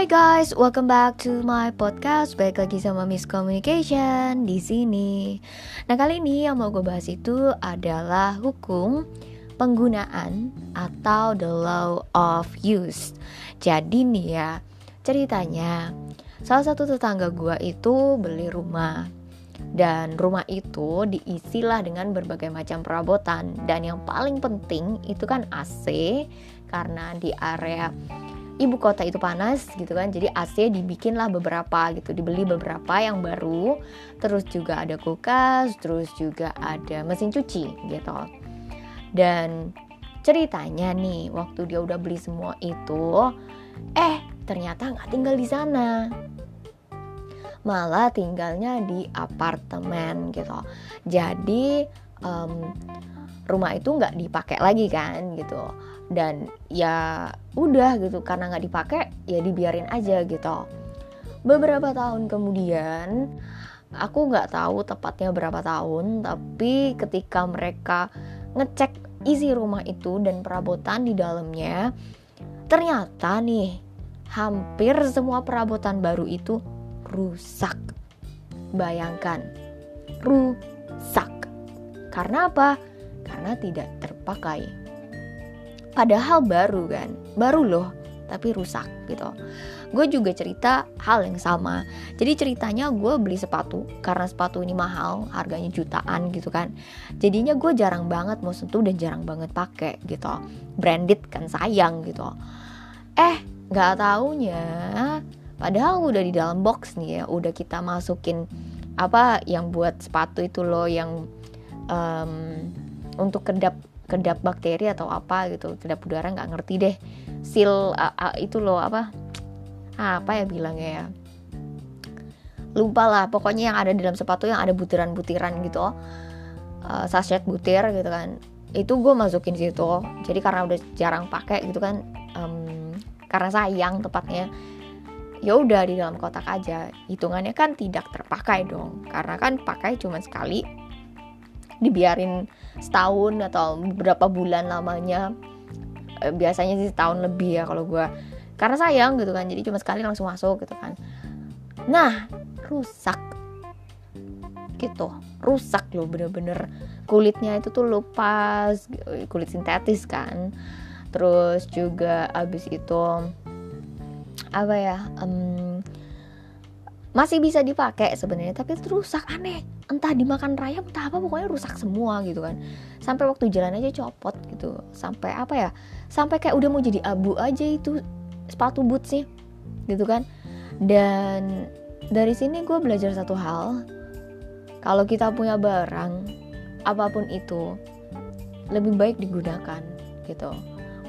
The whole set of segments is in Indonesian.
Hai guys, welcome back to my podcast. Baik lagi sama Miss Communication di sini. Nah kali ini yang mau gue bahas itu adalah hukum penggunaan atau the law of use. Jadi nih ya, ceritanya salah satu tetangga gue itu beli rumah dan rumah itu diisilah dengan berbagai macam perabotan dan yang paling penting itu kan AC karena di area ibu kota itu panas gitu kan. Jadi AC dibikinlah beberapa gitu. Dibeli beberapa yang baru. Terus juga ada kulkas terus juga ada mesin cuci gitu. Dan ceritanya nih waktu dia udah beli semua itu eh ternyata nggak tinggal di sana. Malah tinggalnya di apartemen gitu. Jadi um, rumah itu nggak dipakai lagi kan gitu. Dan ya udah gitu karena nggak dipakai ya dibiarin aja gitu. Beberapa tahun kemudian aku nggak tahu tepatnya berapa tahun tapi ketika mereka ngecek isi rumah itu dan perabotan di dalamnya ternyata nih hampir semua perabotan baru itu rusak. Bayangkan rusak karena apa? Karena tidak terpakai. Padahal baru kan? Baru loh tapi rusak gitu. Gue juga cerita hal yang sama. Jadi ceritanya gue beli sepatu karena sepatu ini mahal harganya jutaan gitu kan. Jadinya gue jarang banget mau sentuh dan jarang banget pakai gitu. Branded kan sayang gitu. Eh nggak taunya padahal udah di dalam box nih ya udah kita masukin apa yang buat sepatu itu loh yang um, untuk kedap kedap bakteri atau apa gitu kedap udara nggak ngerti deh. Seal uh, uh, itu loh apa? Apa ya bilangnya ya? Lupa lah pokoknya yang ada di dalam sepatu yang ada butiran-butiran gitu. Uh, sachet butir gitu kan. Itu gue masukin situ. Jadi karena udah jarang pakai gitu kan um, karena sayang tepatnya. Ya udah di dalam kotak aja. Hitungannya kan tidak terpakai dong. Karena kan pakai cuma sekali dibiarin setahun atau beberapa bulan lamanya. E, biasanya sih setahun lebih ya kalau gue karena sayang gitu kan jadi cuma sekali langsung masuk gitu kan. Nah rusak. Gitu rusak loh bener-bener. Kulitnya itu tuh lepas kulit sintetis kan. Terus juga abis itu apa ya um, masih bisa dipakai sebenarnya tapi itu rusak aneh entah dimakan rayap entah apa pokoknya rusak semua gitu kan. Sampai waktu jalan aja copot gitu. Sampai apa ya? Sampai kayak udah mau jadi abu aja itu sepatu bootsnya gitu kan. Dan dari sini gue belajar satu hal. Kalau kita punya barang apa pun itu lebih baik digunakan gitu.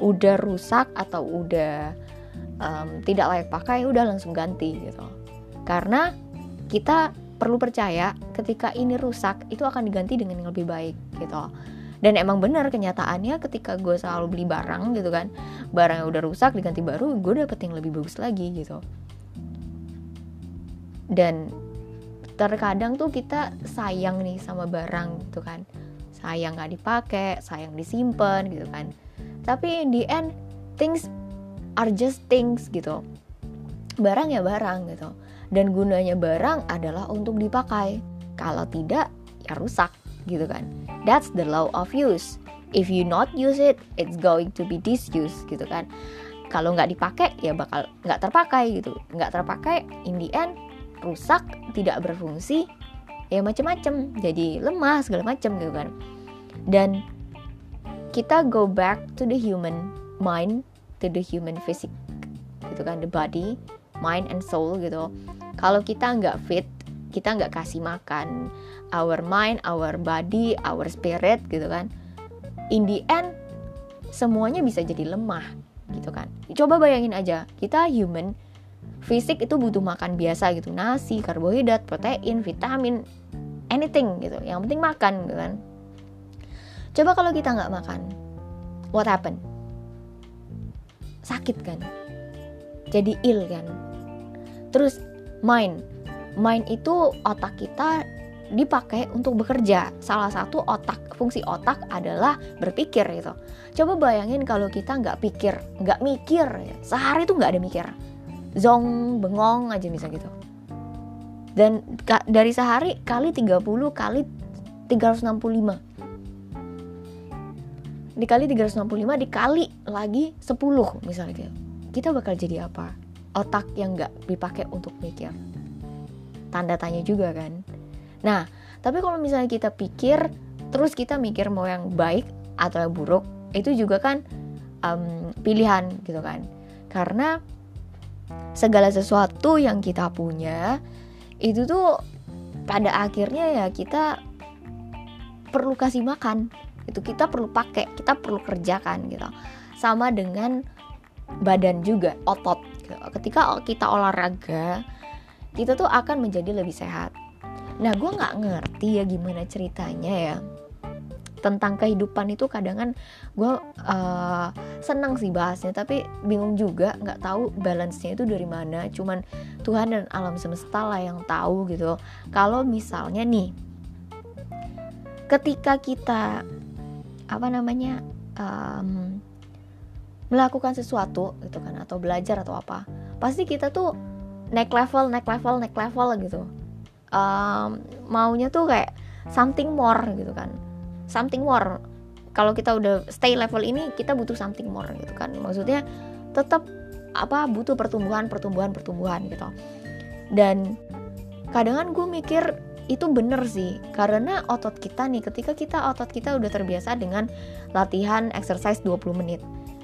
Udah rusak atau udah um, tidak layak pakai udah langsung ganti gitu. Karena kita perlu percaya ketika ini rusak itu akan diganti dengan yang lebih baik gitu. Dan emang bener kenyataannya ketika gue selalu beli barang gitu kan. Barang yang udah rusak diganti baru gue dapet yang lebih bagus lagi gitu. Dan terkadang tuh kita sayang nih sama barang gitu kan. Sayang nggak dipakai sayang disimpan gitu kan. Tapi in the end things are just things gitu. Barang ya barang gitu dan gunanya barang adalah untuk dipakai. Kalau tidak, ya rusak gitu kan. That's the law of use. If you not use it, it's going to be disuse gitu kan. Kalau nggak dipakai, ya bakal nggak terpakai gitu. Nggak terpakai, in the end rusak, tidak berfungsi, ya macam-macam. Jadi lemah segala macam gitu kan. Dan kita go back to the human mind, to the human physique gitu kan, the body, mind and soul gitu kalau kita nggak fit kita nggak kasih makan. Our mind our body our spirit gitu kan. In the end semuanya bisa jadi lemah gitu kan. Coba bayangin aja kita human fisik itu butuh makan biasa gitu. Nasi karbohidrat protein vitamin anything gitu. Yang penting makan gitu kan. Coba kalau kita nggak makan what happen? Sakit kan? Jadi ill kan? Terus mind mind itu otak kita dipakai untuk bekerja. Salah satu otak fungsi otak adalah berpikir gitu. Coba bayangin kalau kita nggak pikir, nggak mikir, sehari tuh nggak ada mikir, zong bengong aja bisa gitu. Dan dari sehari kali 30 kali 365 dikali 365 dikali lagi 10 misalnya gitu. Kita bakal jadi apa otak yang nggak dipakai untuk mikir. Tanda tanya juga kan. Nah tapi kalau misalnya kita pikir terus kita mikir mau yang baik atau yang buruk itu juga kan um, pilihan gitu kan. Karena segala sesuatu yang kita punya itu tuh pada akhirnya ya kita perlu kasih makan. Itu kita perlu pakai kita perlu kerjakan gitu. Sama dengan badan juga otot gitu. ketika kita olahraga kita tuh akan menjadi lebih sehat. Nah gue nggak ngerti ya gimana ceritanya ya tentang kehidupan itu kadang kan gue uh, senang sih bahasnya tapi bingung juga nggak tahu balance-nya itu dari mana. Cuman Tuhan dan alam semesta lah yang tahu gitu. Kalau misalnya nih ketika kita apa namanya um, melakukan sesuatu gitu kan atau belajar atau apa pasti kita tuh naik level naik level naik level gitu. Um, maunya tuh kayak something more gitu kan. Something more. Kalau kita udah stay level ini kita butuh something more gitu kan. Maksudnya tetap apa butuh pertumbuhan pertumbuhan pertumbuhan gitu. Dan kadang kan gue mikir itu bener sih karena otot kita nih ketika kita otot kita udah terbiasa dengan latihan exercise 20 menit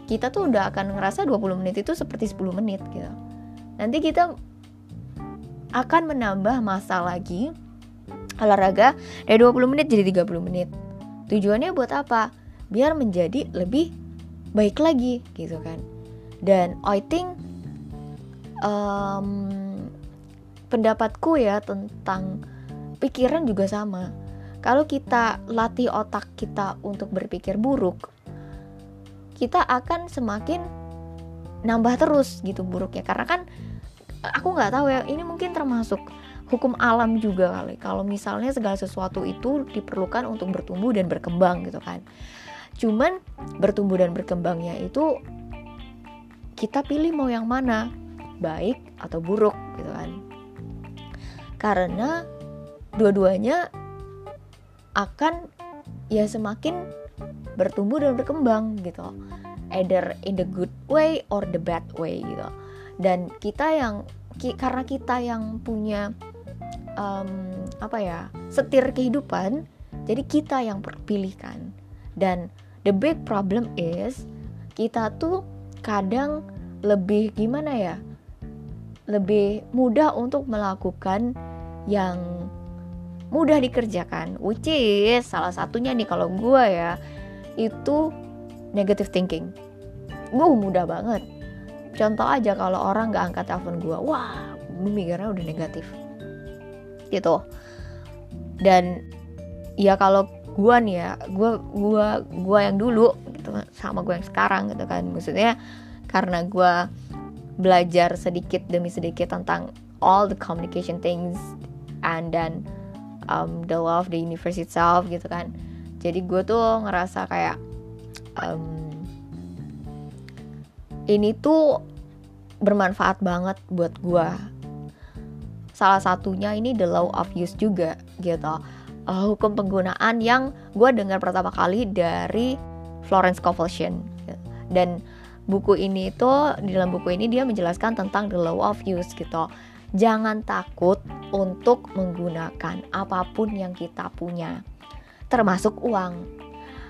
kita tuh udah akan ngerasa 20 menit itu seperti 10 menit gitu. Nanti kita akan menambah masa lagi olahraga dari 20 menit jadi 30 menit. Tujuannya buat apa? Biar menjadi lebih baik lagi gitu kan. Dan I think um, pendapatku ya tentang pikiran juga sama. Kalau kita latih otak kita untuk berpikir buruk, kita akan semakin nambah terus gitu buruknya. Karena kan aku nggak tahu ya, ini mungkin termasuk hukum alam juga kali. Kalau misalnya segala sesuatu itu diperlukan untuk bertumbuh dan berkembang gitu kan. Cuman bertumbuh dan berkembangnya itu kita pilih mau yang mana, baik atau buruk gitu kan. Karena dua-duanya akan ya semakin bertumbuh dan berkembang gitu. Either in the good way or the bad way gitu. Dan kita yang ki, karena kita yang punya um, apa ya setir kehidupan jadi kita yang pilihkan dan the big problem is kita tuh kadang lebih gimana ya lebih mudah untuk melakukan yang mudah dikerjakan which is salah satunya nih kalau gue ya itu negative thinking. Gue mudah banget. Contoh aja kalau orang gak angkat telepon gue wah gue mikirnya udah negatif. Gitu. Dan ya kalau gue nih ya gue gua gua yang dulu gitu sama gue yang sekarang gitu kan. Maksudnya karena gue belajar sedikit demi sedikit tentang all the communication things and then um, the law of the universe itself gitu kan jadi gue tuh ngerasa kayak um, ini tuh bermanfaat banget buat gue salah satunya ini the law of use juga gitu. Uh, hukum penggunaan yang gue dengar pertama kali dari Florence Scovel dan buku ini itu di dalam buku ini dia menjelaskan tentang the law of use gitu. Jangan takut untuk menggunakan apa pun yang kita punya, termasuk uang.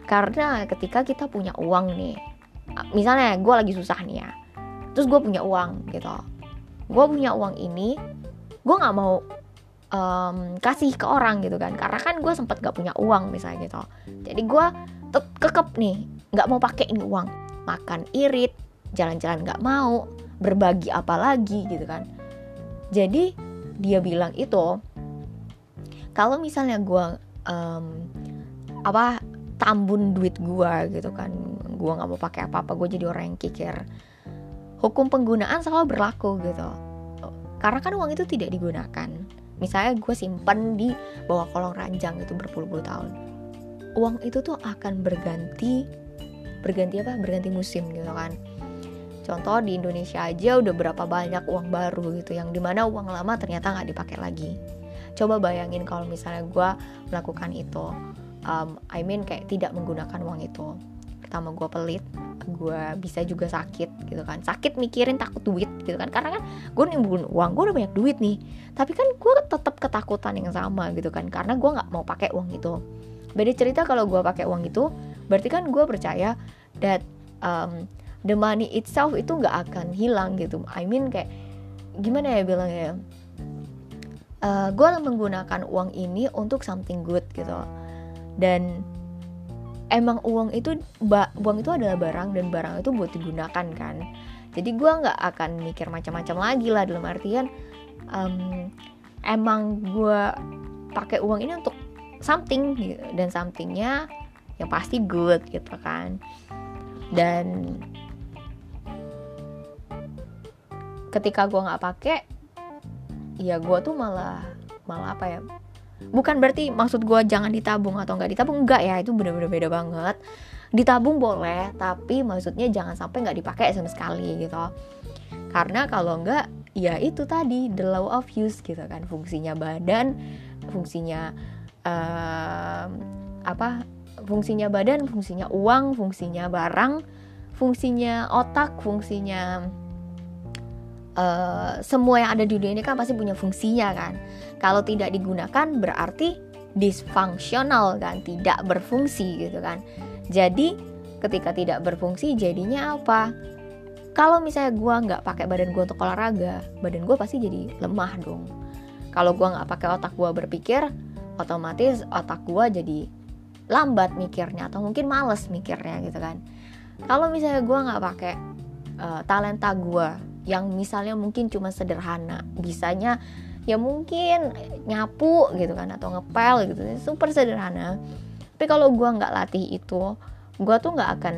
Karena ketika kita punya uang nih, misalnya gue lagi susah nih ya, terus gue punya uang gitu, gue punya uang ini, gue nggak mau um, kasih ke orang gitu kan, karena kan gue sempat gak punya uang misalnya gitu, jadi gue kekep nih, nggak mau pakai ini uang, makan irit, jalan-jalan nggak mau, berbagi apa lagi gitu kan. Jadi dia bilang itu kalau misalnya gue um, apa tambun duit gue gitu kan. Gue nggak mau pakai apa apa gue jadi orang yang kikir. Hukum penggunaan selalu berlaku gitu. Karena kan uang itu tidak digunakan. Misalnya gue simpan di bawah kolong ranjang itu berpuluh-puluh tahun. Uang itu tuh akan berganti berganti apa? Berganti musim gitu kan. Contoh di Indonesia aja udah berapa banyak uang baru gitu yang di mana uang lama ternyata nggak dipakai lagi. Coba bayangin kalau misalnya gue melakukan itu um, I mean kayak tidak menggunakan uang itu. Pertama gue pelit gue bisa juga sakit gitu kan. Sakit mikirin takut duit gitu kan. Karena kan gue nimbun uang gue udah banyak duit nih. Tapi kan gue tetap ketakutan yang sama gitu kan. Karena gue nggak mau pakai uang itu. Beda cerita kalau gue pakai uang itu berarti kan gue percaya that um, the money itself itu nggak akan hilang gitu. I mean kayak gimana ya bilangnya? Ya uh, gue menggunakan uang ini untuk something good gitu dan emang uang itu uang itu adalah barang dan barang itu buat digunakan kan jadi gue nggak akan mikir macam-macam lagi lah dalam artian um, emang gue pakai uang ini untuk something gitu. dan somethingnya yang pasti good gitu kan dan ketika gue nggak pakai ya gue tuh malah malah apa ya bukan berarti maksud gue jangan ditabung atau nggak ditabung enggak ya itu bener-bener beda banget. Ditabung boleh tapi maksudnya jangan sampai nggak dipakai sama sekali gitu. Karena kalau enggak ya itu tadi the law of use gitu kan. Fungsinya badan fungsinya uh, apa fungsinya badan fungsinya uang fungsinya barang fungsinya otak fungsinya uh, semua yang ada di dunia ini kan pasti punya fungsinya kan. Kalau tidak digunakan berarti dysfunctional kan, tidak berfungsi gitu kan. Jadi ketika tidak berfungsi jadinya apa? Kalau misalnya gue nggak pakai badan gue untuk olahraga, badan gue pasti jadi lemah dong. Kalau gue nggak pakai otak gue berpikir, otomatis otak gue jadi lambat mikirnya atau mungkin males mikirnya gitu kan. Kalau misalnya gue nggak pakai uh, talenta gue yang misalnya mungkin cuma sederhana. Bisanya ya mungkin nyapu gitu kan atau ngepel gitu. Super sederhana. Tapi kalau gue nggak latih itu gue tuh nggak akan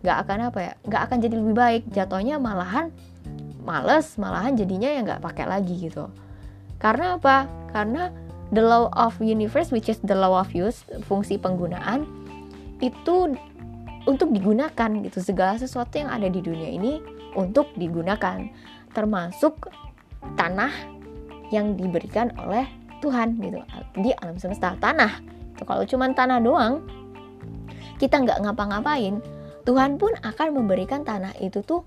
nggak akan apa ya nggak akan jadi lebih baik. Jatuhnya malahan males malahan jadinya ya nggak pakai lagi gitu. Karena apa? Karena the law of universe which is the law of use fungsi penggunaan itu untuk digunakan gitu segala sesuatu yang ada di dunia ini untuk digunakan, termasuk tanah yang diberikan oleh Tuhan gitu di alam semesta tanah. Itu kalau cuma tanah doang, kita nggak ngapa-ngapain, Tuhan pun akan memberikan tanah itu tuh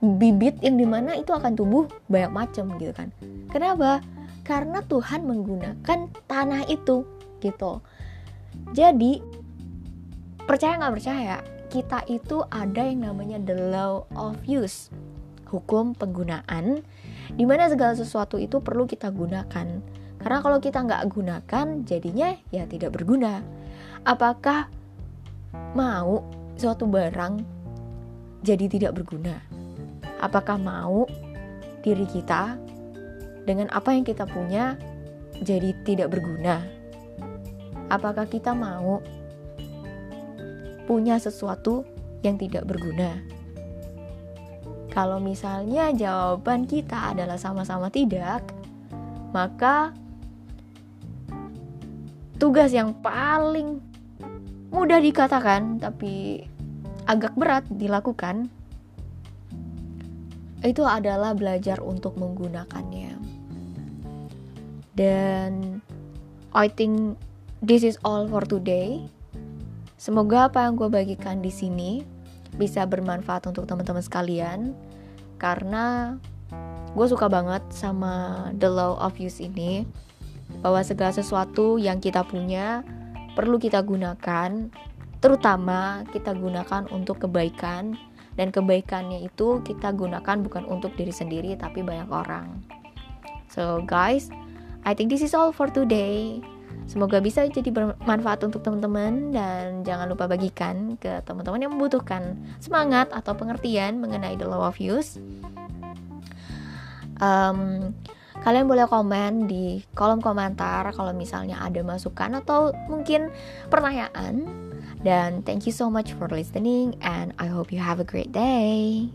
bibit yang di mana itu akan tumbuh banyak macam gitu kan. Kenapa? Karena Tuhan menggunakan tanah itu gitu. Jadi percaya nggak percaya? Kita itu ada yang namanya the law of use hukum penggunaan di mana segala sesuatu itu perlu kita gunakan. Karena kalau kita nggak gunakan jadinya ya tidak berguna. Apakah mau suatu barang jadi tidak berguna? Apakah mau diri kita dengan apa yang kita punya jadi tidak berguna? Apakah kita mau punya sesuatu yang tidak berguna? Kalau misalnya jawaban kita adalah sama-sama tidak, maka tugas yang paling mudah dikatakan tapi agak berat dilakukan itu adalah belajar untuk menggunakannya. Dan I think this is all for today. Semoga apa yang gue bagikan di sini bisa bermanfaat untuk teman-teman sekalian karena gue suka banget sama the law of use ini bahwa segala sesuatu yang kita punya perlu kita gunakan terutama kita gunakan untuk kebaikan dan kebaikannya itu kita gunakan bukan untuk diri sendiri tapi banyak orang. So guys I think this is all for today Semoga bisa jadi bermanfaat untuk teman-teman dan jangan lupa bagikan ke teman-teman yang membutuhkan semangat atau pengertian mengenai the law of use. Um, kalian boleh komen di kolom komentar kalau misalnya ada masukan atau mungkin pertanyaan. Dan thank you so much for listening and I hope you have a great day.